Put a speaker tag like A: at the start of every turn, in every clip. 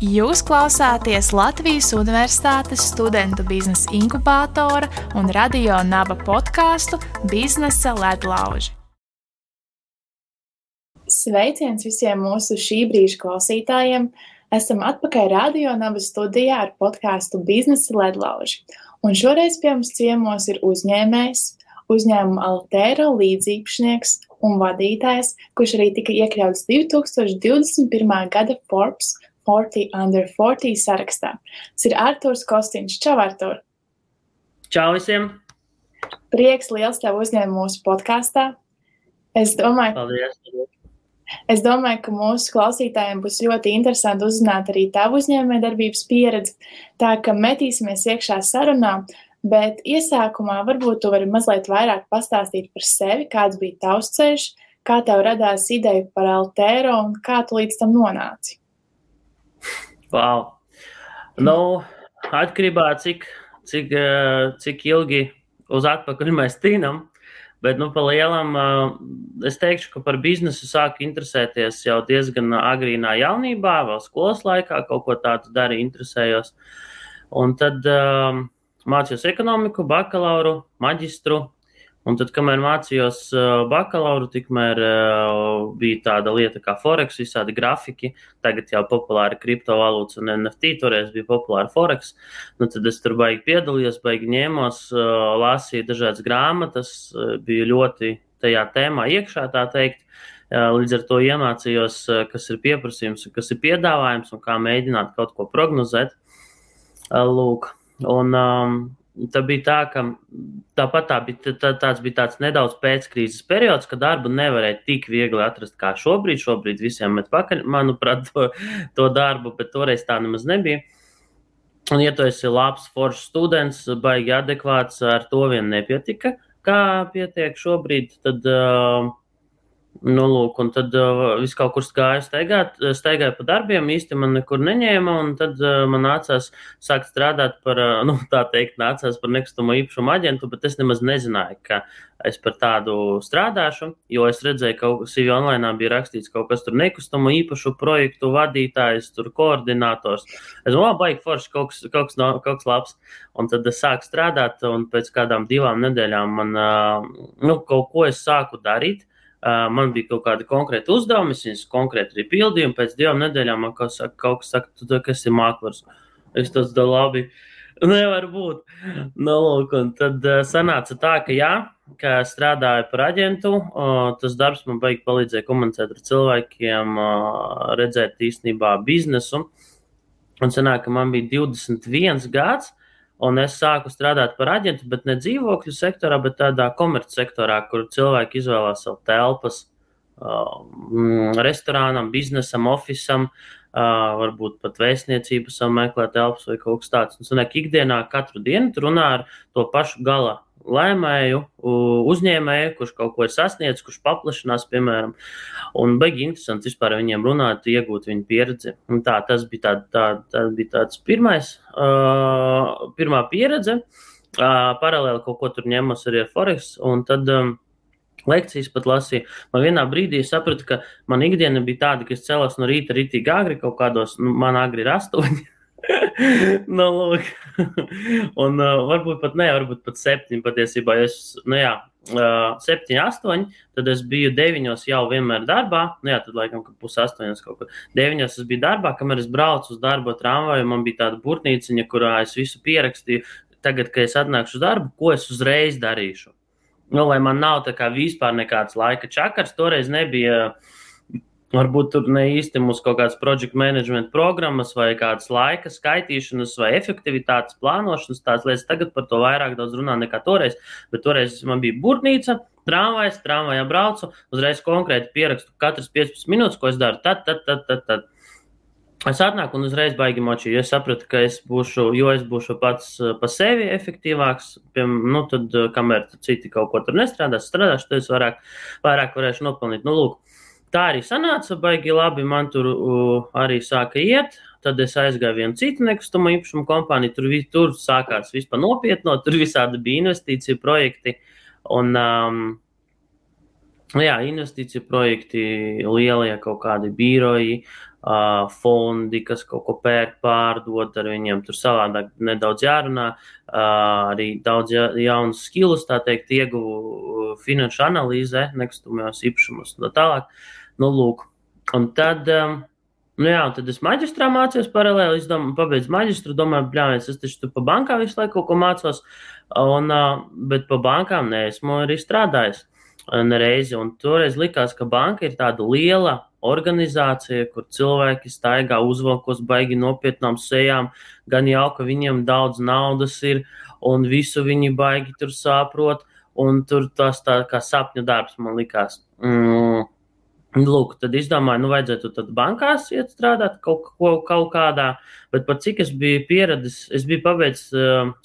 A: Jūs klausāties Latvijas Universitātes studentu biznesa inkubātora un radio naba podkāstu Biznesa ledlauži. Sveiciens visiem mūsu šī brīža klausītājiem! Esam atpakaļ radio naba studijā ar podkāstu Biznesa ledlauži. Un šoreiz pie mums ciemos ir uzņēmējs, uzņēmuma Altēra līdzīpašnieks un vadītājs, kurš arī tika iekļauts 2021. gada Forbes 40 under 40 sarakstā. Tas ir Artūrs Kostiņš. Čau, Artūr!
B: Čau visiem!
A: Prieks liels tev uzņemt mūsu podkāstā. Es domāju,
B: Paldies!
A: Es domāju, ka mūsu klausītājiem būs ļoti interesanti uzzināt arī tavu uzņēmējdarbības pieredzi. Tā kā metīsimies iekšā sarunā, bet iesākumā varbūt tu vari mazliet vairāk pastāstīt par sevi, kāds bija tavs ceļš, kā tev radās ideja par Altēro un kā tu līdz tam nonāci.
B: Wow. Nu, atkarībā no cik, cik, eh, cik ilgi uz atpakaļ mēs tīnam. Bet, nu, pa lielam, eh, es teikšu, ka par biznesu sāku interesēties jau diezgan agrīnā jaunībā, vēl skolas laikā, kaut ko tādu darīju, interesējos. Un tad um, mācījos ekonomiku, bakalauru, maģistru, Un tad, kamēr mācījos bakalauru, tikmēr bija tāda lieta kā Forex, visādi grafiki. Tagad jau populāri kriptovalūtas un NFT, toreiz bija populāra Forex. Nu, tad es tur baigi piedalījos, baigi ņēmos, lasīju dažādas grāmatas, biju ļoti tajā tēmā iekšā, tā teikt. Līdz ar to iemācījos, kas ir pieprasījums, kas ir piedāvājums un kā mēģināt kaut ko prognozēt. Lūk, un um, Tā bija tā, ka tāpat tā bija, tā, tāds bija tāds nedaudz pēckrīzes periods, kad darbu nevarēja tik viegli atrast kā šobrīd. Šobrīd visiem met pakaļ, manuprāt, to, to darbu, bet toreiz tā nemaz nebija. Un, ja tu esi labs, foršs students, baigi adekvāts, ar to vien nepietika, kā pietiek šobrīd, tad uh, Nu, lūk, un tad uh, viss kaut kur gāja staigāt, staigāja pa darbiem, īsti man nekur neņēma, un tad uh, man nācās sākt strādāt par, uh, nu, tā teikt, nācās par nekustamo īpašumu aģentu, bet es nemaz nezināju, ka es par tādu strādāšu, jo es redzēju, ka CV online bija rakstīts kaut kas tur nekustamo īpašu projektu vadītājs, tur koordinators. Es domāju, baigi forši kaut kas, kaut kas, no, kaut kas labs, un tad es sāku strādāt, un pēc kādām divām nedēļām man, uh, nu, kaut ko es sāku darīt man bija kaut kāda konkrēta uzdevuma, es viņus konkrēti arī pildīju, un pēc divām nedēļām man kaut, saka, kaut kas saka, tu, kas ir mākslinieks. Es tas da labi. Nevar būt. Nu, lūk, tad uh, sanāca tā, ka jā, ka strādāju par aģentu. Uh, tas darbs man baigi palīdzēja komunicēt ar cilvēkiem, uh, redzēt īstenībā biznesu. Un sanāk, ka man bija 21 gads. Un es sāku strādāt par aģentu, bet ne dzīvokļu sektorā, bet tādā komercsektorā, kur cilvēki izvēlās savu telpas, uh, restorānam, biznesam, oficiālam, uh, varbūt pat vēstniecības, meklēt telpas vai kaut kas tāds. Un, sanāk, ikdienā katru dienu runā ar to pašu gala lēmēju, uzņēmēju, kurš kaut ko ir sasniedzis, kurš paplašinās, piemēram. Un baigi interesanti vispār ar viņiem runāt, iegūt viņu pieredzi. Un tā, tas bija, tā, tā, tā bija tāds pirmais, uh, pirmā pieredze. Uh, paralēli kaut ko tur ņemos arī ar Forex. Un tad um, lekcijas pat lasīju. Man vienā brīdī sapratu, ka man ikdiena bija tāda, ka es celos no rīta rītīgi agri kaut kādos, nu, man agri ir astoņi. nu, lūk. un uh, varbūt pat ne, varbūt pat septiņi patiesībā. Es, nu, jā, uh, septiņi, astoņi, tad es biju deviņos jau vienmēr darbā. Nu, jā, tad laikam, ka pus astoņos kaut kur. Deviņos es biju darbā, kamēr es braucu uz darbu tramvaju, man bija tāda burtnīciņa, kurā es visu pierakstīju. Tagad, kad es atnākšu uz darbu, ko es uzreiz darīšu? Nu, lai man nav tā kā vispār nekāds laika čakars, toreiz nebija. Uh, Varbūt tur ne īsti mums kaut kādas projekta management programmas vai kādas laika skaitīšanas vai efektivitātes plānošanas, tādas lietas. Tagad par to vairāk runā nekā toreiz. Bet toreiz man bija burtnīca, tramvajs, tramvajā braucu, uzreiz konkrēti pierakstu katras 15 minūtes, ko es daru. Tad, tad, tad, tad, tad. Es atnāku un uzreiz baigi močīju. Es sapratu, ka es būšu, jo es būšu pats eh, pa sevi efektīvāks. Piem, nu, tad, eh, kamēr citi kaut ko tur nestrādās, strādāšu, tad es vairāk, vairāk varēšu nopelnīt. Nu, lūk, tā arī sanāca, baigi labi. Man tur uh, arī sāka iet. Tad es aizgāju vienu citu nekustamo īpašumu kompāniju. Tur, tur sākās vispār nopietno, tur visādi bija investīciju projekti. Un, um, Jā, investīcija projekti, lielie kaut kādi biroji, uh, fondi, kas kaut ko pērk, pārdod, ar viņiem tur savādāk nedaudz jārunā. Uh, arī daudz ja, jaunu skilus, tā teikt, ieguvu finanšu analīzē, nekustamajos īpašumos un tā tālāk. Nu, lūk. Un tad, um, nu jā, tad es maģistrā mācījos paralēli, es domāju, pabeidzu maģistru, domāju, bļāvies, es taču pa bankām visu laiku kaut ko mācos, un, uh, bet pa bankām ne, esmu arī strādājis reizi. Un toreiz likās, ka banka ir tāda liela organizācija, kur cilvēki staigā uzvalkos baigi nopietnām sejām, gan jau, ka viņiem daudz naudas ir un visu viņi baigi tur saprot. Un tur tas tā kā sapņu darbs man likās. Mm. Lūk, tad izdomāju, nu, vajadzētu tad bankās iet strādāt kaut, kaut, kaut kādā, bet pat cik es biju pieradis, es biju pabeidzis,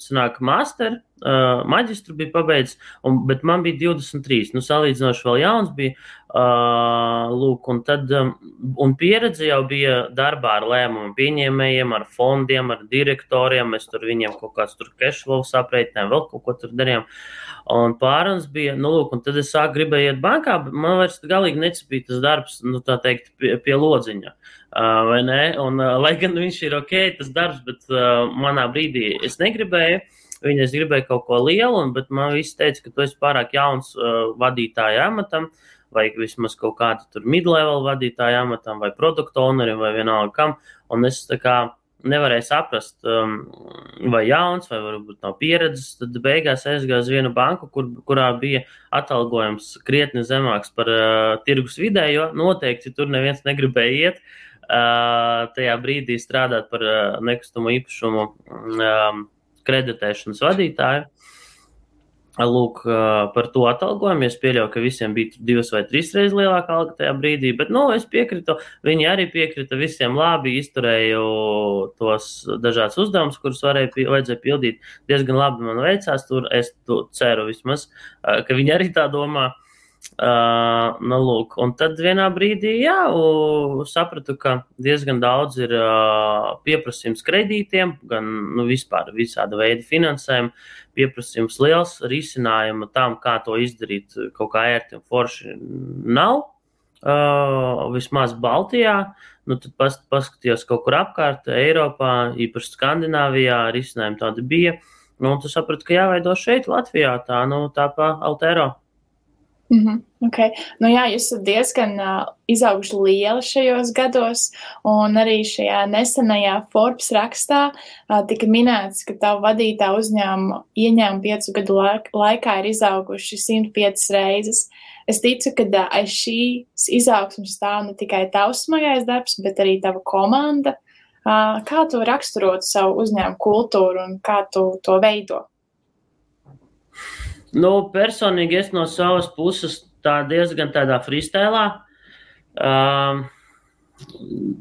B: sanāk, masteru, uh, maģistru bija pabeidzis, un, bet man bija 23. Nu, salīdzinoši vēl jauns bija. Uh, lūk, un, tad, um, un pieredze jau bija darbā ar lēmumu pieņēmējiem, ar fondiem, ar direktoriem. Mēs tur viņiem kaut kāds tur cashflow aprēķinājām, vēl kaut ko tur darījām. Un pārunas bija, nu, lūk, un tad es sāku gribēju iet bankā, bet man vairs galīgi necipīja tas darbs, nu, tā teikt, pie, pie lodziņa. Uh, vai ne? Un, uh, lai gan viņš ir ok, tas darbs, bet uh, manā brīdī es negribēju. Uh, Viņa es gribēju kaut ko lielu, bet man viss teica, ka tu esi pārāk jauns uh, vadītāja amatam, vai vismaz kaut kāda mid-level vadītāja amatam, vai produktu ownerim, vai vienalga kam. Un es tā kā nevarēju saprast, um, vai jauns, vai varbūt nav pieredzes. Tad beigās aizgāju uz vienu banku, kur, kurā bija atalgojums krietni zemāks par uh, tirgus vidējo. Noteikti tur neviens negribēja iet. Uh, tajā brīdī strādāt par uh, nekustamo īpašumu um, kreditēšanas vadītāju. Lūk, par to atalgojumu. Es pieļauju, ka visiem bija divas vai trīs reizes lielāka alga tajā brīdī, bet nu, es piekrītu. Viņi arī piekrita visiem labi, izturēju tos dažādus uzdevumus, kurus varēja, vajadzēja pildīt. Diezgan labi man veicās. Tur es ceru vismaz, ka viņi arī tā domā. Uh, nu, lūk, un tad vienā brīdī jā, sapratu, ka diezgan daudz ir uh, pieprasījums kredītiem, gan nu, vispār visāda veida finansējumu. Pieprasījums liels, risinājuma tam, kā to izdarīt, kaut kā ērti un forši nav. Uh, vismaz Baltijā, nu, tad pas, paskatījos kaut kur apkārt, Eiropā, īpaši Skandināvijā, risinājumi tādi bija. Nu, un tu saprati, ka jāveido šeit, Latvijā, tā, nu, tā pa Altero.
A: Mm -hmm. okay. nu, jā, jūs esat diezgan uh, izauguši lieli šajos gados, un arī šajā nesenajā Forbes rakstā uh, tika minēts, ka tavu vadītā uzņēmuma ieņēmumi piecu gadu laik laikā ir izauguši 105 reizes. Es ticu, ka uh, aiz šīs izaugsmas stāv ne tikai tavs smagais darbs, bet arī tava komanda. Uh, kā tu raksturotu savu uzņēmumu kultūru un kā tu to veido?
B: Nu, personīgi es no savas puses tā diezgan tādā freestēlā. Um,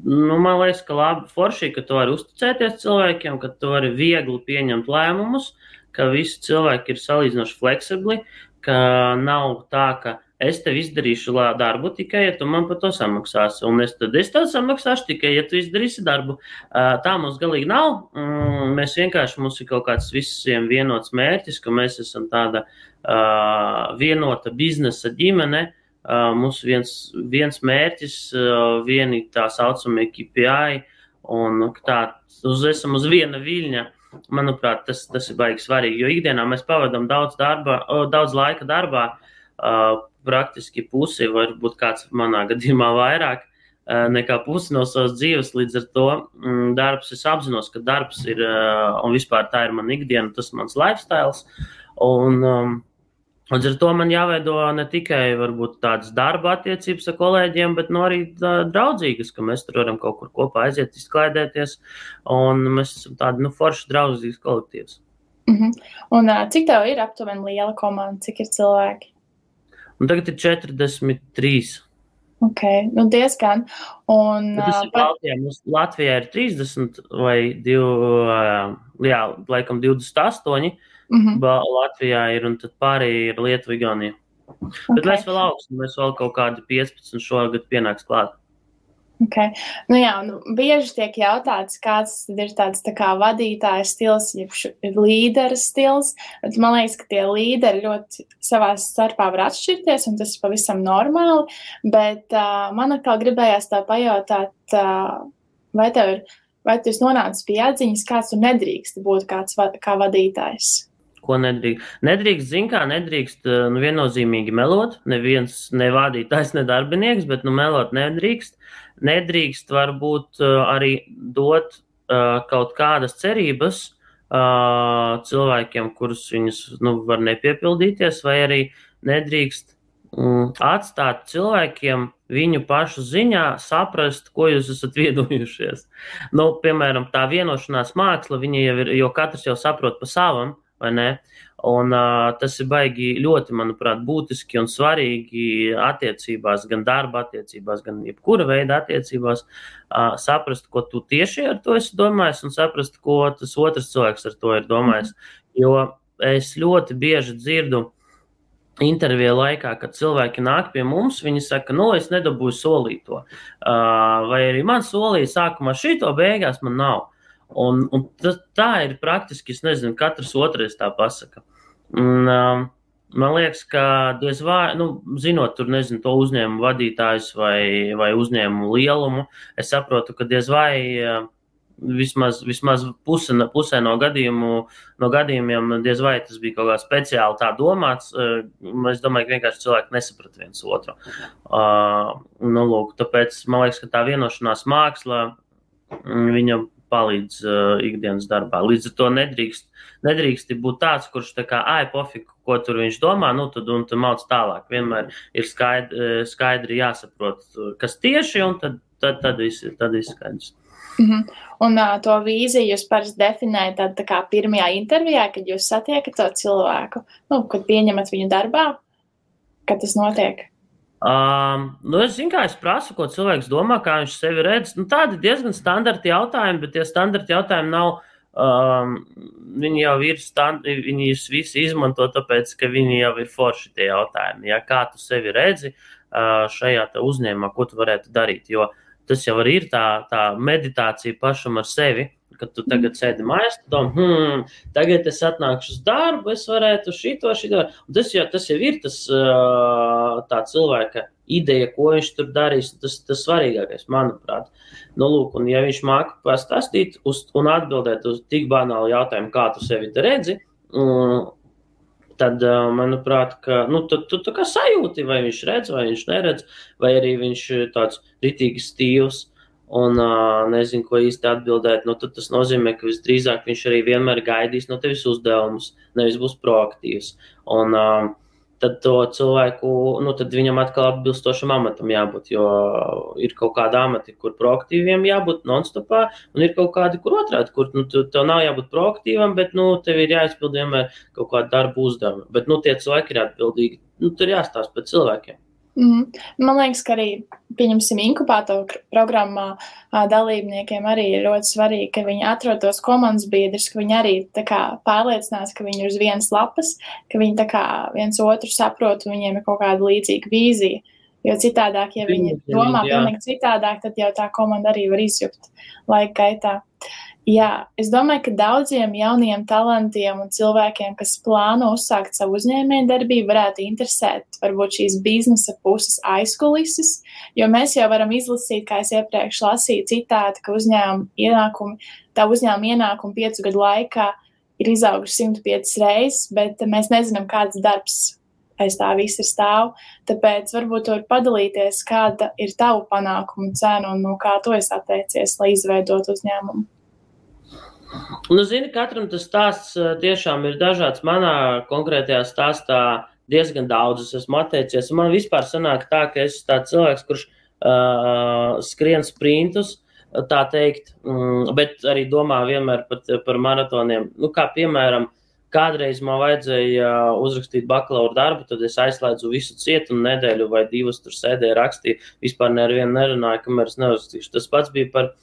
B: nu, man liekas, ka labi forši, ka tu vari uzticēties cilvēkiem, ka tu vari viegli pieņemt lēmumus, ka visi cilvēki ir salīdzinoši fleksibli, ka nav tā, ka es tev izdarīšu darbu tikai, ja tu man par to samaksāsi. Un es tad es tev samaksāšu tikai, ja tu izdarīsi darbu. Tā mums galīgi nav. Mm, mēs vienkārši mums ir kaut kāds visiem vienots mērķis, ka mēs esam tāda vienota biznesa ģimene. Mums viens, viens mērķis, vieni tā saucamie KPI, un tā uz, esam uz viena viļņa. Manuprāt, tas, tas ir baigi svarīgi, jo ikdienā mēs pavadām daudz, darba, daudz laika darbā, praktiski pusi, varbūt kāds manā gadījumā vairāk eh, nekā pusi no savas dzīves. Līdz ar to mm, darbs, es apzinos, ka darbs ir eh, un vispār tā ir mana ikdiena, tas ir mans lifestyle. Un, um, Līdz ar to man jāveido ne tikai varbūt, tādas darba attiecības ar kolēģiem, bet no nu arī draudzīgas, ka mēs tur varam kaut kur kopā aiziet, izklaidēties. Mēs esam tādi nu, forši, draudzīgs kolektīvs.
A: Mm -hmm. Un cik tev ir aptuveni liela komanda, cik ir cilvēki?
B: Un tagad ir 43.
A: Ok, nu diezgan. Un,
B: tas ir Baltijā. Mums Latvijā ir 30 vai 2, jā, laikam 28. Mm -hmm. Latvijā ir un tad pārējie ir Lietuva, Igaunija. Okay. Bet mēs vēl augstu, mēs vēl kaut kādi 15 šogad pienāks klāt.
A: Okay. Nu jā, nu, bieži tiek jautāts, kāds ir tāds tā kā vadītāja stils, jeb līdera stils. Bet man liekas, ka tie līderi ļoti savā starpā var atšķirties, un tas ir pavisam normāli. Bet uh, man atkal gribējās tā pajautāt, uh, vai tev ir, vai tu esi nonācis pie atziņas, kāds tu nedrīkst būt kāds kā vadītājs?
B: Ko nedrīkst. Nedrīkst, zin kā, nedrīkst nu, viennozīmīgi melot. Neviens nevādītājs, ne darbinieks, bet nu, melot nedrīkst. Nedrīkst varbūt arī dot uh, kaut kādas cerības uh, cilvēkiem, kurus viņus nu, var nepiepildīties, vai arī nedrīkst um, atstāt cilvēkiem viņu pašu ziņā saprast, ko jūs esat viedojušies. Nu, piemēram, tā vienošanās māksla, viņa jau ir, jo katrs jau saprot pa savam? Un, uh, tas ir baigi ļoti, manuprāt, būtiski un svarīgi attiecībās, gan darba attiecībās, gan jebkura veida attiecībās, uh, saprast, ko tu tieši ar to esi domājis, un saprast, ko tas otrs cilvēks ar to ir domājis. Jo es ļoti bieži dzirdu interviju laikā, kad cilvēki nāk pie mums, viņi saka, no nu, es nedabūju solīto. Uh, vai arī man solīja sākumā šito, beigās man nav. Un, un tas, tā ir praktiski, es nezinu, katrs otrais tā pasaka. Un, um, man liekas, ka diez vai, nu, zinot, tur nezinu, to uzņēmumu vadītājus vai, vai uzņēmumu lielumu, es saprotu, ka diez vai. Uh, Vismaz, vismaz puse, pusē no, gadījumu, no gadījumiem diez vai tas bija kaut kā speciāli tā domāts. Uh, es domāju, ka vienkārši cilvēki nesaprata viens otru. Uh, nu, lūk, tāpēc man liekas, ka tā vienošanās māksla mm, viņam palīdz uh, ikdienas darbā. Līdz ar to nedrīkst, nedrīkst būt tāds, kurš tā kā ai, pofika, ko tur viņš domā, nu tad un tad māc tālāk. Vienmēr ir skaidri, skaidri jāsaprot, kas tieši, un tad, tad, tad viss tad viss skaidrs.
A: Mm -hmm. Un uh, to vīziju jūs parasti definējat tad, tā kā pirmajā intervijā, kad jūs satiekat to cilvēku, nu, kad pieņemat viņu darbā, kad tas notiek.
B: Um, nu es zinu, kā es prasu, ko cilvēks domā, kā viņš sevi redz. Nu, tādi diezgan standarti jautājumi, bet tie standarti jautājumi nav. Um, viņi jau ir, stand, viņi visi izmanto, tāpēc, ka viņi jau ir forši tie jautājumi. Ja, kā tu sevi redzi uh, šajā uzņēmumā, ko tu varētu darīt? Jo tas jau ir tā, tā meditācija pašam ar sevi kad tu tagad sēdi mājās, tu domā, hmm, tagad es atnākšu uz darbu, es varētu šito, šito. Un tas jau, tas jau ir tas tā cilvēka ideja, ko viņš tur darīs. Tas ir tas svarīgākais, manuprāt. Nu, lūk, un ja viņš māca pastāstīt uz, un atbildēt uz tik banālu jautājumu, kā tu sevi redzi, tad, manuprāt, ka, nu, tu, tu, tu kā sajūti, vai viņš redz, vai viņš neredz, vai arī viņš ir tāds ritīgi stīvs un uh, nezinu, ko īsti atbildēt, nu, tad tas nozīmē, ka visdrīzāk viņš arī vienmēr gaidīs no tevis uzdevumus, nevis būs proaktīvs. Un, uh, tad to cilvēku, nu, tad viņam atkal atbilstošam amatam jābūt. Jo ir kaut kāda amata, kur proaktīviem jābūt non-stopā, un ir kaut kādi, kur otrādi, kur nu, tev nav jābūt proaktīvam, bet nu, tev ir jāizpild vienmēr kaut kāda darba uzdevuma. Bet nu, tie cilvēki ir atbildīgi. Nu, tur jāstāsta par cilvēkiem.
A: Mm. Man liekas, ka arī, pieņemsim, inkubātoru programmā dalībniekiem arī ir ļoti svarīgi, ka viņi atrod tos komandas biedrus, ka viņi arī kā, pārliecinās, ka viņi ir uz vienas lapas, ka viņi kā, viens otru saprot un viņiem ir kaut kāda līdzīga vīzija. Jo citādāk, ja viņi domā pilnīgi citādāk, tad jau tā komanda arī var izjukt laika gaitā. Jā, es domāju, ka daudziem jauniem talantiem un cilvēkiem, kas plāno uzsākt savu uzņēmējdarbību, varētu interesēt varbūt šīs biznesa puses aizkulises, jo mēs jau varam izlasīt, kā es iepriekš lasīju citāti, ka uzņēmuma ienākumi, tā uzņēmuma ienākumi piecu gadu laikā ir izauguši 105 reizes, bet mēs nezinām, kāds darbs aiz tā visa stāv. Tāpēc varbūt var padalīties, kāda ir tava panākuma cena un no kā tu esi atteicies, lai izveidotu uzņēmumu.
B: Nu, zini, katram tas stāsts eh, tiešām ir dažāds. Manā konkrētajā stāstā diezgan daudz es esmu atteicies. Man vispār sanāk tā, ka es esmu tāds cilvēks, kurš uh, skrien sprintus, tā teikt, mm, bet arī domā vienmēr pat par maratoniem. Nu, kā piemēram, kādreiz man vajadzēja uzrakstīt bakalaura darbu, tad es aizslēdzu visu cietu un nedēļu vai divas tur sēdēju, rakstīju. Vispār nevienu nerunāju, kamēr es neuzrakstīšu. Tas pats bija par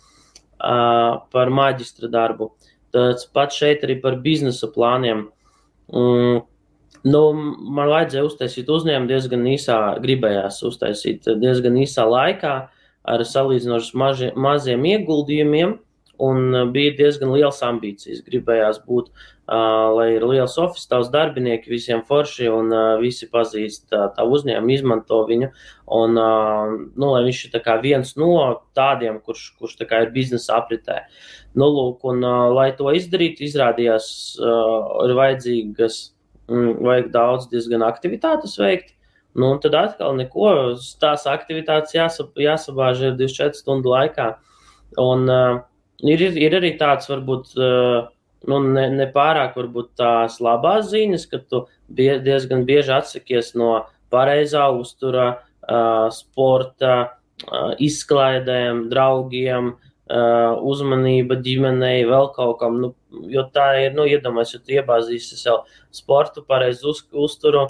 B: par maģistra darbu. Tas pats šeit arī par biznesa plāniem. Mm, nu, man vajadzēja uztaisīt uzņēmumu diezgan īsā, gribējās uztaisīt diezgan īsā laikā. ar salīdzinoši maži, maziem ieguldījumiem. Un bija diezgan liels ambīcijas. Gribējās būt, uh, lai ir liels oficiāls, tavs darbinieki, visiem forši, un uh, visi pazīst tā, tā uzņēmumu, izmanto viņu. Un, uh, nu, lai viņš ir viens no tādiem, kurš, kurš tā ir biznesa apritē. Nu, lūk, un, uh, lai to izdarītu, izrādījās, uh, ir vajadzīgas, mm, vajag daudz diezgan aktivitātes veikt. Nu, un tad atkal neko, tās aktivitātes jāsab, jāsabāž 24 stundu laikā. Un uh, ir, ir arī tāds, varbūt, uh, nu, ne, ne pārāk varbūt tās labās ziņas, ka tu bie, diezgan bieži atsakies no pareizā uztura, uh, sporta, uh, izklaidēm, draugiem, uh, uzmanība ģimenei, vēl kaut kam. Nu, jo tā ir, nu, iedomājieties, ja tu iebāzīsi sev sportu, pareizu uz, uzturu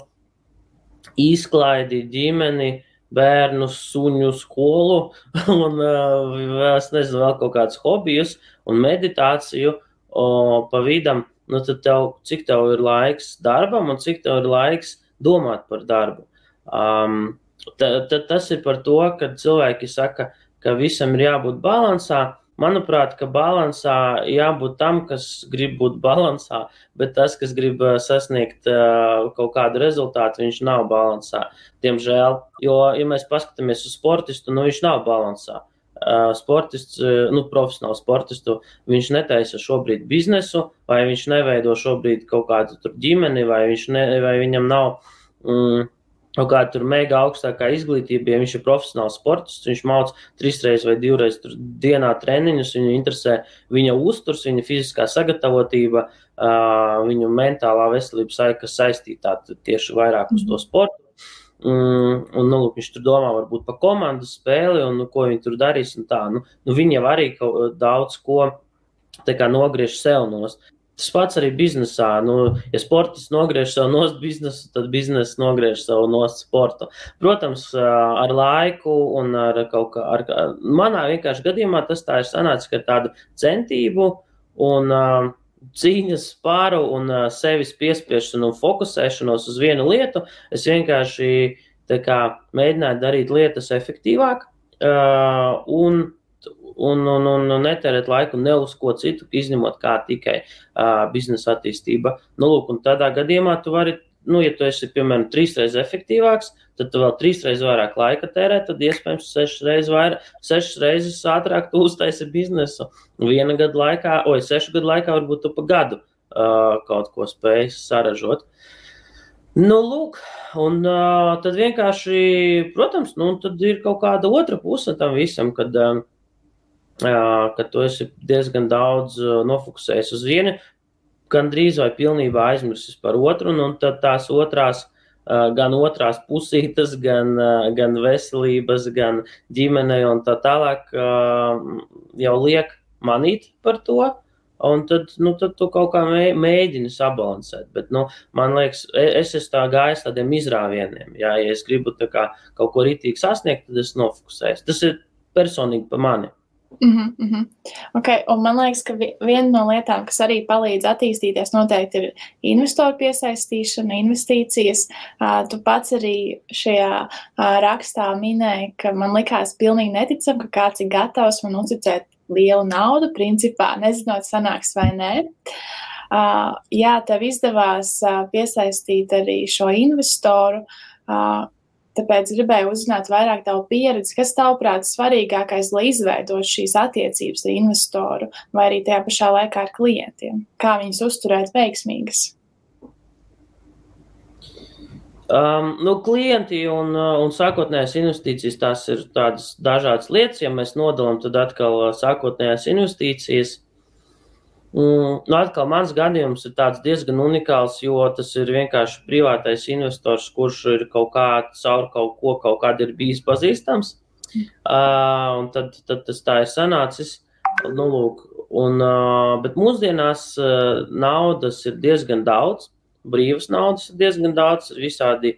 B: izklaidi ģimeni, bērnu, suņu skolu un uh, es nezinu, vēl kaut kādus hobijus un meditāciju pa vidam, nu tad tev, cik tev ir laiks darbam un cik tev ir laiks domāt par darbu. Um, tad, tad tas ir par to, ka cilvēki saka, ka visam ir jābūt balansā, Manuprāt, ka balansā jābūt tam, kas grib būt balansā, bet tas, kas grib uh, sasniegt uh, kaut kādu rezultātu, viņš nav balansā. Diemžēl, jo, ja mēs paskatāmies uz sportistu, nu viņš nav balansā. Uh, sportists, nu, profesionāls sportists, viņš netaisa šobrīd biznesu, vai viņš neveido šobrīd kaut kādu ģimeni, vai, ne, vai viņam nav. Mm, kaut kāda tur mega augstākā izglītība, ja viņš ir profesionāls sportists, viņš mācās trīs reizes vai divreiz dienā treniņus, viņu interesē viņa uzturs, viņa fiziskā sagatavotība, viņu mentālā veselība, kas saistīta tieši vairāk uz to sportu. Mm, un, nu, lūk, viņš tur domā varbūt par komandas spēli un nu, ko viņi tur darīs. Nu, nu, viņi jau arī daudz ko nogriež sev nost. Tas pats arī biznesā. Nu, ja sportists nogriež savu nost biznesu, tad biznesa nogriež savu nost sportu. Protams, ar laiku un ar kaut kā, ar, manā vienkārši gadījumā tas tā ir sanācis, ka tādu centību un cīņas pāru un sevis piespiešanu un fokusēšanos uz vienu lietu, es vienkārši kā, mēģināju darīt lietas efektīvāk. Uh, un un, un, un netērēt laiku ne uz ko citu, izņemot kā tikai uh, biznesa attīstība. Nu, lūk, tādā gadījumā tu vari, nu, ja tu esi, piemēram, trīs reizes efektīvāks, tad tu vēl trīs reizes vairāk laika tērē, tad iespējams sešas reizes, vairāk, sešas reizes ātrāk tu uztaisi biznesu. Viena gada laikā, oi, sešu gadu laikā varbūt tu pa gadu uh, kaut ko spēj saražot. Nu, lūk, un uh, tad vienkārši, protams, nu, tad ir kaut kāda otra puse tam visam, kad uh, ka tu esi diezgan daudz nofokusējies uz vienu, gandrīz vai pilnībā aizmirsis par otru, un tad tās otrās, gan otrās pusītes, gan, gan veselības, gan ģimenei un tā tālāk jau liek manīt par to. Un tad, nu, tad tu kaut kā mēģini sabalansēt. Bet, nu, man liekas, e, es esmu tā gājis tādiem izrāvieniem. Jā, ja es gribu kā, kaut ko rītīgi sasniegt, tad es nofokusējos. Tas ir personīgi par mani.
A: Mm -hmm. okay, un man liekas, ka viena no lietām, kas arī palīdz attīstīties, noteikti ir investoru piesaistīšana, investīcijas. Uh, tu pats arī šajā uh, rakstā minēji, ka man likās pilnīgi neticami, ka kāds ir gatavs man uzticēt lielu naudu, principā nezinot, sanāks vai nē. Uh, jā, tev izdevās uh, piesaistīt arī šo investoru. Uh, Tāpēc gribēju uzzināt vairāk tavu pieredzi, kas tavuprāt svarīgākais, lai izveidotu šīs attiecības ar investoru vai arī tajā pašā laikā ar klientiem. Kā viņus uzturēt veiksmīgas?
B: Um, nu, klienti un, uh, un sākotnējās investīcijas tās ir tādas dažādas lietas. Ja mēs nodalām, tad atkal uh, sākotnējās investīcijas nu, atkal mans gadījums ir diezgan unikāls, jo tas ir vienkārši privātais investors, kurš ir kaut kā caur kaut ko, kaut kādā ir bijis pazīstams. Uh, tad, tad tas tā ir sanācis. Nu, lūk, un, uh, bet mūsdienās uh, naudas ir diezgan daudz, brīvas naudas ir diezgan daudz, ir visādi,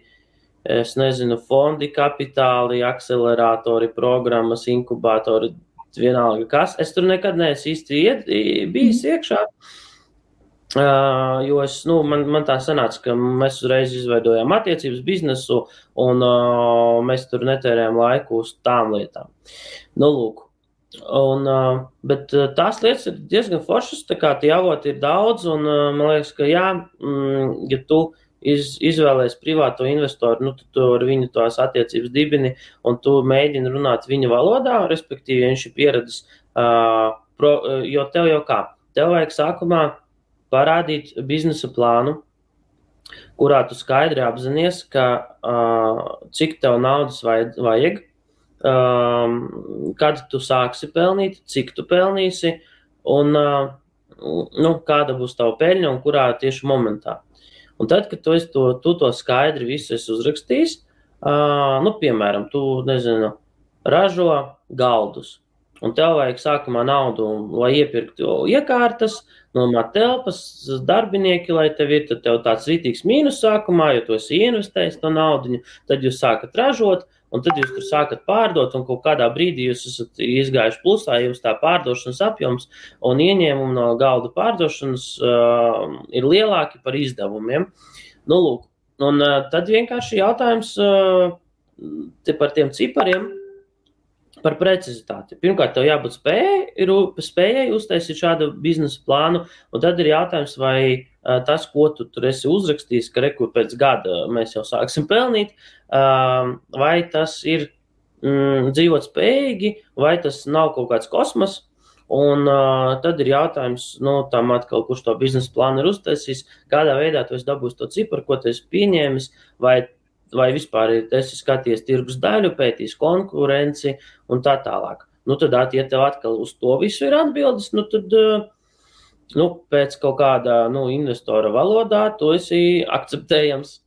B: es nezinu, fondi, kapitāli, akceleratori, programmas, inkubatori, vienalga kas. Es tur nekad neesmu īsti iet, bijis mm. iekšā. Uh, jo es, nu, man, man tā sanāca, ka mēs uzreiz izveidojām attiecības biznesu, un uh, mēs tur netērējām laiku uz tām lietām. Nu, lūk. Un, bet tās lietas ir diezgan foršas, tā kā tie avoti ir daudz, un man liekas, ka jā, mm, ja tu iz, izvēlēsies privāto investoru, nu, tad tu ar viņu tās attiecības dibini, un tu mēģini runāt viņa valodā, respektīvi, viņš ir pieredzis, uh, pro, uh, jo tev jau kā, tev vajag sākumā parādīt biznesa plānu, kurā tu skaidri apzinājies, ka, uh, cik tev naudas vajag, um, kad tu sāksi pelnīt, cik tu pelnīsi, un uh, nu, kāda būs tava peļņa un kurā tieši momentā. Un tad, kad tu to, tu to skaidri visu esi uzrakstījis, uh, nu, piemēram, tu nezinu, ražo galdus. Un tev vajag sākumā naudu, lai iepirktu iekārtas, nomāt telpas, darbinieki, lai tev ir tev tāds rītīgs mīnus sākumā, jo tu esi investējis to naudu, tad jūs sākat ražot, un tad jūs tur sākat pārdot, un kaut kādā brīdī jūs esat izgājuši plusā, jums tā pārdošanas apjoms un ieņēmumi no galda pārdošanas uh, ir lielāki par izdevumiem. Nu, lūk, un uh, tad vienkārši jautājums uh, par tiem cipariem par precizitāti. Pirmkārt, tev jābūt spējai, spējai uztaisīt šādu biznesa plānu, un tad ir jautājums, vai tas, ko tu tur esi uzrakstījis, ka rekur pēc gada mēs jau sāksim pelnīt, vai tas ir mm, dzīvot spējīgi, vai tas nav kaut kāds kosmos. Un uh, tad ir jautājums, nu, tam atkal, kurš to biznesa plānu ir uztaisījis, kādā veidā tu esi dabūjis to ciparu, ko tu esi pieņēmis, vai vai vispār esi skaties tirgus daļu, pētījis konkurenci un tā tālāk. Nu, tad, ja tev atkal uz to visu ir atbildes, nu, tad eh, nu, pēc kaut kāda nu, investora valodā tu esi akceptējams.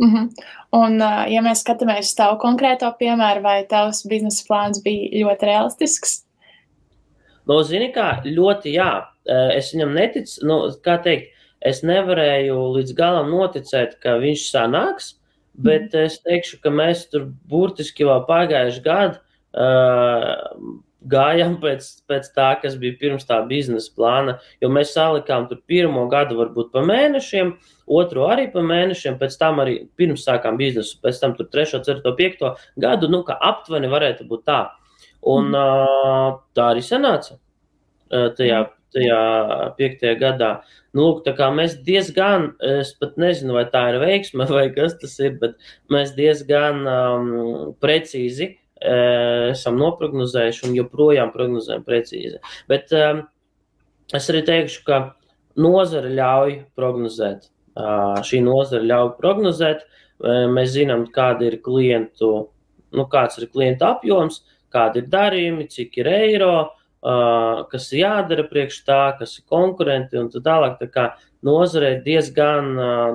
A: Mm -hmm. Un, eh, ja mēs skatāmies uz tavu konkrēto piemēru, vai tavs biznesa plāns bija ļoti realistisks?
B: Nu, zini, kā ļoti jā. Eh, es viņam neticu, nu, kā teikt, es nevarēju līdz galam noticēt, ka viņš sanāks. Bet es teikšu, ka mēs tur burtiski vēl pagājuši gadu uh, gājām pēc, pēc tā, kas bija pirms tā biznesa plāna. Jo mēs salikām tur pirmo gadu, varbūt pa mēnešiem, otru arī pa mēnešiem, pēc tam arī pirms sākām biznesu, pēc tam tur trešo, ceturto, piekto gadu, nu, kā aptuveni varētu būt tā. Un uh, tā arī sanāca uh, tajā tajā piektajā gadā. Nu, lūk, mēs diezgan, es pat nezinu, vai tā ir veiksme vai kas tas ir, bet mēs diezgan um, precīzi uh, esam noprognozējuši un joprojām prognozējam precīzi. Bet um, es arī teikšu, ka nozara ļauj prognozēt. Uh, šī nozara ļauj prognozēt. Uh, mēs zinām, kāda ir klientu, nu, kāds ir klientu apjoms, kādi ir darījumi, cik ir eiro, uh, kas ir jādara priekš tā, kas ir konkurenti un tā tālāk. Tā kā nozare ir diezgan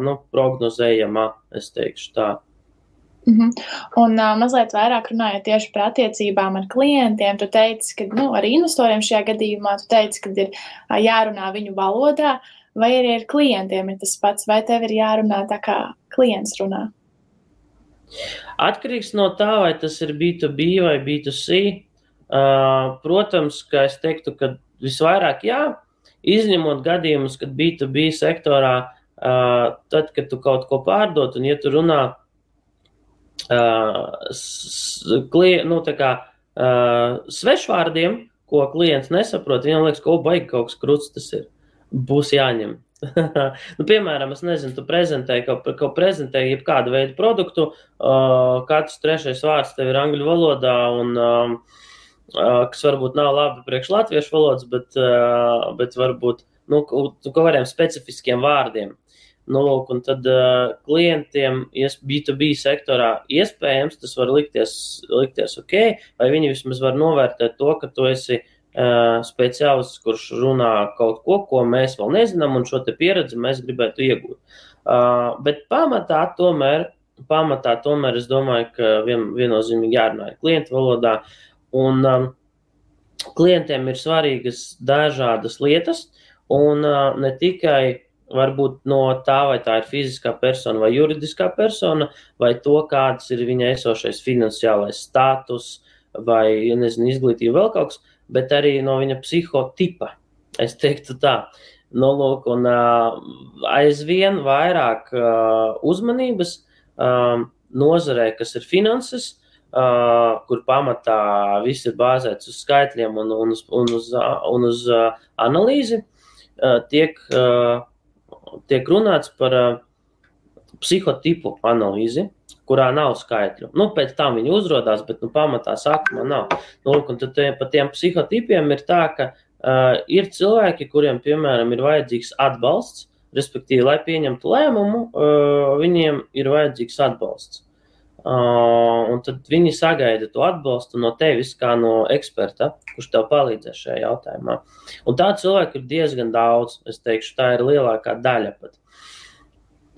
B: nu, prognozējama, es teikšu tā.
A: Mm -hmm. Un uh, mazliet vairāk runājot tieši par attiecībām ar klientiem, tu teici, ka nu, ar investoriem šajā gadījumā tu teici, ka ir uh, jārunā viņu valodā, vai arī ar klientiem ir tas pats, vai tev ir jārunā tā, kā klients runā?
B: Atkarīgs no tā, vai tas ir B2B vai B2C. Uh, protams, ka es teiktu, ka visvairāk jā, izņemot gadījumus, kad B2B sektorā, uh, tad, kad tu kaut ko pārdod, un ja tu runā uh, nu, kā, svešvārdiem, ko klients nesaprot, viņam liekas, ka, oh, baigi kaut kas krūts tas ir. Būs jāņem. nu, piemēram, es nezinu, tu prezentēji kaut, kaut prezentēji jebkādu veidu produktu, uh, katrs trešais vārds tev ir angļu valodā, un uh, kas varbūt nav labi priekš latviešu valodas, bet, bet varbūt nu, kaut kādiem specifiskiem vārdiem. Nu, lūk, un tad uh, klientiem B2B sektorā iespējams tas var likties, likties ok, vai viņi vismaz var novērtēt to, ka tu esi uh, speciālists, kurš runā kaut ko, ko mēs vēl nezinām, un šo pieredzi mēs gribētu iegūt. Uh, bet pamatā tomēr, pamatā tomēr es domāju, ka vien, viennozīmīgi jārunā klientu valodā. Uh, Un um, klientiem ir svarīgas dažādas lietas, un uh, ne tikai varbūt no tā, vai tā ir fiziskā persona vai juridiskā persona, vai to, kāds ir viņa esošais finansiālais status, vai nezinu, izglītība vēl kaut kas, bet arī no viņa psihotipa. Es teiktu tā. Nu, lūk, un uh, aizvien vairāk uh, uzmanības uh, nozarē, kas ir finanses, Uh, kur pamatā viss ir bāzēts uz skaitļiem un, un uz, un uz, un uz uh, analīzi, uh, tiek, uh, tiek runāts par uh, psihotipu analīzi, kurā nav skaitļu. Nu, pēc tam viņi uzrādās, bet nu, pamatā sākumā nav. Nu, un tad tie, par tiem psihotipiem ir tā, ka uh, ir cilvēki, kuriem, piemēram, ir vajadzīgs atbalsts, respektīvi, lai pieņemtu lēmumu, uh, viņiem ir vajadzīgs atbalsts. Uh, un tad viņi sagaida to atbalstu no tevis, kā no eksperta, kurš tev palīdzēs šajā jautājumā. Un tādu cilvēku ir diezgan daudz. Es teikšu, tā ir lielākā daļa pat.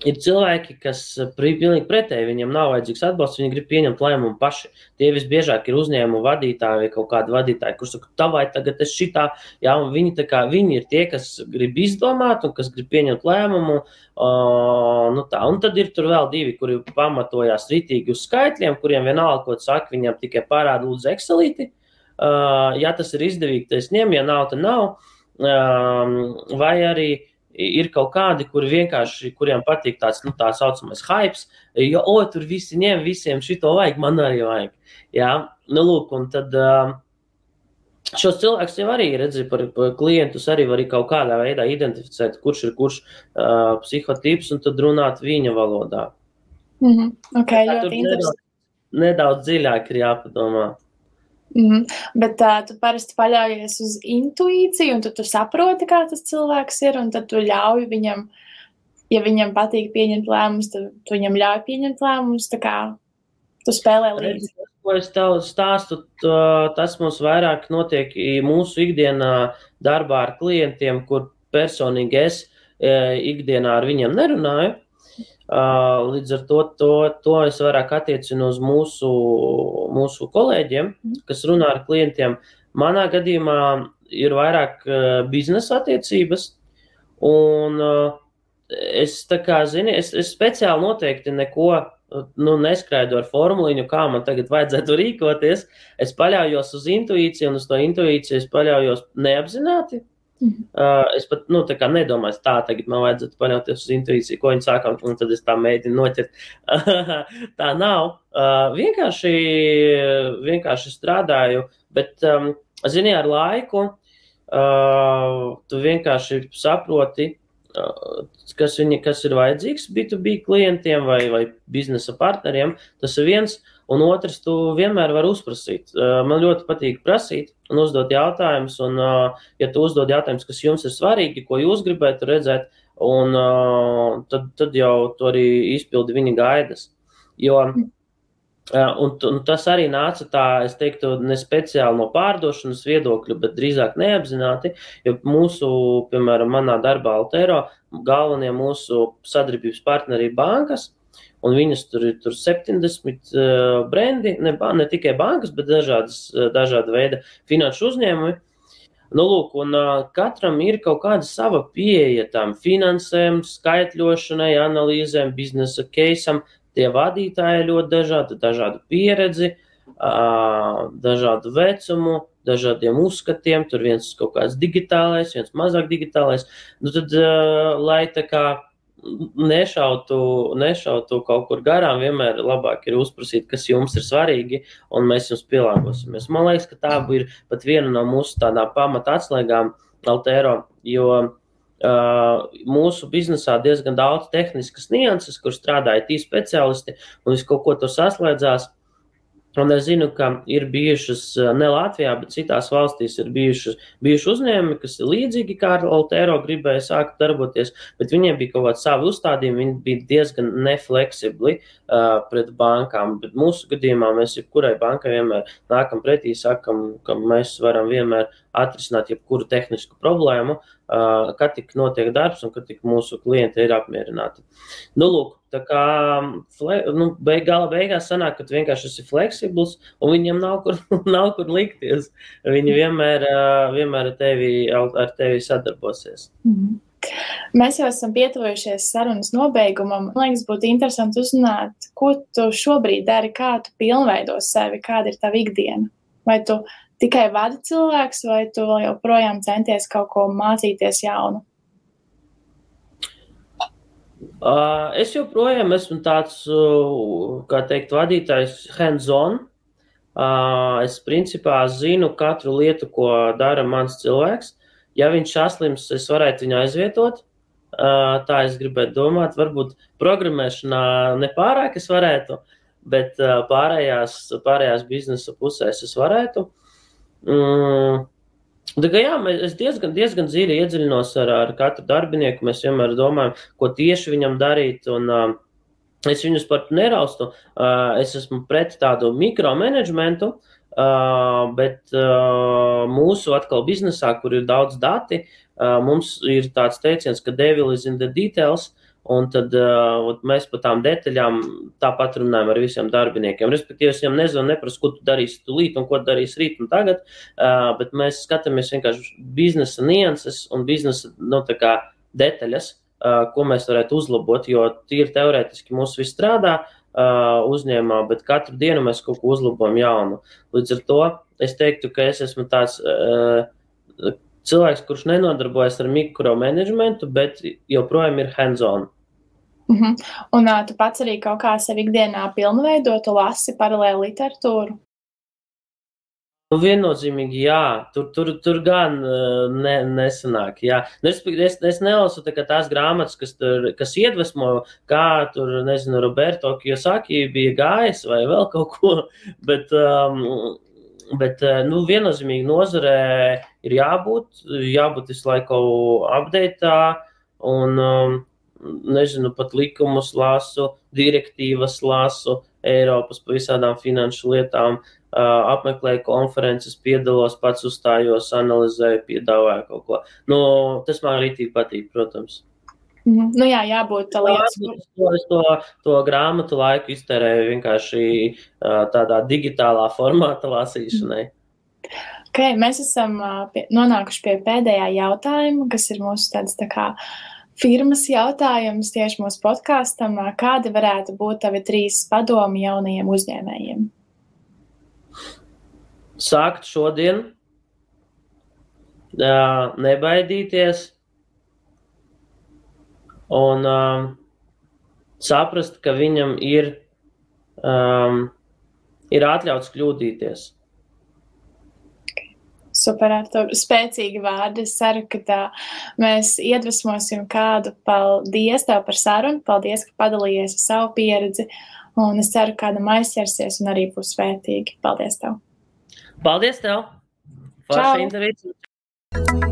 B: Ir cilvēki, kas eh, pilnīgi pretēji, viņiem nav vajadzīgs atbalsts, viņi grib pieņemt lēmumu paši. Tie visbiežāk ir uzņēmumu vadītāji vai kaut kādi vadītāji, kuriem saka, tā vai tagad es šitā, jā, un viņi, kā, viņi ir tie, kas grib izdomāt un kas grib pieņemt lēmumu. Uh, nu tā, un tad ir tur vēl divi, kuri pamatojās rītīgi uz skaitļiem, kuriem vienalga, ko saka, viņam tikai parāda lūdzu Excelīti. Uh, ja tas ir izdevīgi, tad es ņemu, ja nav, tad nav. Uh, vai arī uh, ir kaut kādi, kuri vienkārši, kuriem patīk tāds, nu, tā saucamais hype, jo, o, tur visi ņem, visiem šito vajag, man arī vajag. Jā, nu, lūk, un tad šos cilvēkus jau arī redzi par, par klientus, arī var kaut kādā veidā identificēt, kurš ir kurš uh, psihotips, un tad runāt viņa valodā.
A: Mm -hmm. okay, ļoti
B: nedaudz, nedaudz dziļāk ir jāpadomā.
A: Mm -hmm. Bet uh, tu parasti paļaujies uz intuīciju, un tu, tu saproti, kā tas cilvēks ir, un tad tu ļauj viņam, ja viņam patīk pieņemt lēmumus, tad tu viņam ļauj pieņemt lēmumus. Tā kā tu spēlē līdzi.
B: Ko es tev stāstu, tas mums vairāk notiek mūsu ikdienā darbā ar klientiem, kur personīgi es ikdienā ar viņiem nerunāju. Līdz ar to, to, to es vairāk attiecinu uz mūsu, mūsu kolēģiem, mhm. kas runā ar klientiem. Manā gadījumā ir vairāk biznesa attiecības, un es tā kā zinu, es, es speciāli noteikti neko nu, neskraidu ar formuliņu, kā man tagad vajadzētu rīkoties. Es paļaujos uz intuīciju, un uz to intuīciju es paļaujos neapzināti. Mhm. Uh, es pat nu, nedomāju, tā tagad man vajadzētu paļauties uz intuīciju, ko viņi saka, un tad es tā mēģinu noķert. tā nav. Uh, vienkārši, vienkārši strādāju, bet, um, zini, ar laiku uh, tu vienkārši saproti, uh, kas, viņi, kas ir vajadzīgs B2B klientiem vai, vai biznesa partneriem. Tas ir viens. Un otrs, tu vienmēr vari uzprasīt. Man ļoti patīk prasīt un uzdot jautājumus. Un, ja tu uzdod jautājumus, kas jums ir svarīgi, ko jūs gribētu redzēt, un, tad, tad jau tu arī izpildi viņa gaidas. Jo, un, un tas arī nāca tā, es teiktu, ne speciāli no pārdošanas viedokļa, bet drīzāk neapzināti. Jo mūsu, piemēram, manā darbā Altero galvenie mūsu sadarbības partneri ir bankas un viņas tur ir tur 70 uh, brendi, ne, ne tikai bankas, bet dažādas, uh, dažāda veida finanšu uzņēmumi. Nu, lūk, un uh, katram ir kaut kāda sava pieeja tam finansēm, skaitļošanai, analīzēm, biznesa keisam. Tie vadītāji ļoti dažādi, dažādu pieredzi, uh, dažādu vecumu, dažādiem uzskatiem. Tur viens kaut kāds digitālais, viens mazāk digitālais. Nu, tad, uh, lai tā kā nešautu, nešautu kaut kur garām, vienmēr labāk ir uzprasīt, kas jums ir svarīgi, un mēs jums pielāgosimies. Man liekas, ka tā ir pat viena no mūsu tādām pamata atslēgām, Altero, jo uh, mūsu biznesā diezgan daudz tehniskas nianses, kur strādāja tī speciālisti, un viss kaut ko tur saslēdzās. Un es zinu, ka ir bijušas eh, ne Latvijā, bet citās valstīs ir bijušas, bijuši uzņēmumi, kas līdzīgi kā Altero gribēja sākt darboties, bet viņiem bija kaut kādi savi uzstādījumi, viņi bija diezgan nefleksibli uh, pret bankām. Bet mūsu gadījumā mēs jebkurai bankai vienmēr nākam pretī, sakam, ka mēs varam vienmēr atrisināt jebkuru tehnisku problēmu, uh, kad tik notiek darbs un kad tik mūsu klienti ir apmierināti. Nu, lūk, Tā kā nu, beig, gala beigās sanāk, ka vienkārši esi fleksibls un viņam nav kur, nav kur likties. Viņi vienmēr, vienmēr ar, tevi, ar tevi sadarbosies. Mm -hmm.
A: Mēs jau esam pietuvojušies sarunas nobeigumam. Man liekas, būtu interesanti uzzināt, ko tu šobrīd dari, kā tu pilnveido sevi, kāda ir tava ikdiena. Vai tu tikai vadi cilvēks, vai tu joprojām centies kaut ko mācīties jaunu?
B: Uh, es joprojām esmu tāds, uh, kā teikt, vadītājs hands-on. Uh, es principā zinu katru lietu, ko dara mans cilvēks. Ja viņš saslims, es varētu viņu aizvietot. Uh, tā es gribētu domāt. Varbūt programmēšanā nepārāk es varētu, bet uh, pārējās, pārējās biznesa pusēs es varētu. Mm, Tā kā, jā, es diezgan, diezgan dziļi iedziļinos ar, ar katru darbinieku. Mēs vienmēr domājam, ko tieši viņam darīt. Un, uh, es viņus par to neraustu. Uh, es esmu pret tādu mikromanagementu, uh, bet uh, mūsu atkal biznesā, kur ir daudz dati, uh, mums ir tāds teiciens, ka devil is in the details. Un tad uh, mēs par tām detaļām tāpat runājam ar visiem darbiniekiem. Respektīvi, es viņam nezinu, neprasu, ko tu darīsi tūlīt un ko darīsi rīt un tagad, uh, bet mēs skatāmies vienkārši biznesa nianses un biznesa nu, detaļas, uh, ko mēs varētu uzlabot. Jo tīri teorētiski mums viss strādā uh, uzņēmumā, bet katru dienu mēs kaut ko uzlabojam jaunu. Līdz ar to es teiktu, ka es esmu tāds. Uh, cilvēks, kurš nenodarbojas ar mikromanagementu, bet joprojām ir hands-on.
A: Mm -hmm. Un uh, tu pats arī kaut kā sev ikdienā pilnveido, tu lasi paralēli literatūru?
B: Nu, viennozīmīgi, jā, tur, tur, tur gan ne, nesanāk. Jā. Nu, es, es, es nelasu tā, tās grāmatas, kas, tur, kas iedvesmo, kā tur, nezinu, Roberto Kiyosaki bija gājis vai vēl kaut ko. Bet, um, Bet, eh, nu, viennozīmīgi nozarē ir jābūt, jābūt visu laiku updatā, un, um, nezinu, pat likumus lasu, direktīvas lasu, Eiropas par visādām finanšu lietām, uh, apmeklēju konferences, piedalos, pats uzstājos, analizēju, piedāvāju kaut ko. Nu, tas man arī patīk, protams.
A: Mm, nu jā, jābūt lietas.
B: To, es to, to grāmatu laiku iztērēju vienkārši tādā digitālā formāta lasīšanai.
A: Okay, mēs esam pie, nonākuši pie pēdējā jautājuma, kas ir mūsu tāds tā kā firmas jautājums tieši mūsu podkāstam. Kādi varētu būt tavi trīs padomi jaunajiem uzņēmējiem?
B: Sākt šodien, nebaidīties, un um, saprast, ka viņam ir, um, ir atļauts kļūdīties.
A: Super, Artur. Spēcīgi vārdi. Es ceru, ka tā mēs iedvesmosim kādu. Paldies tev par sarunu. Paldies, ka padalījies ar savu pieredzi. Un es ceru, ka kādam aizķersies un arī būs svētīgi. Paldies tev!
B: Paldies tev! Forši interviju!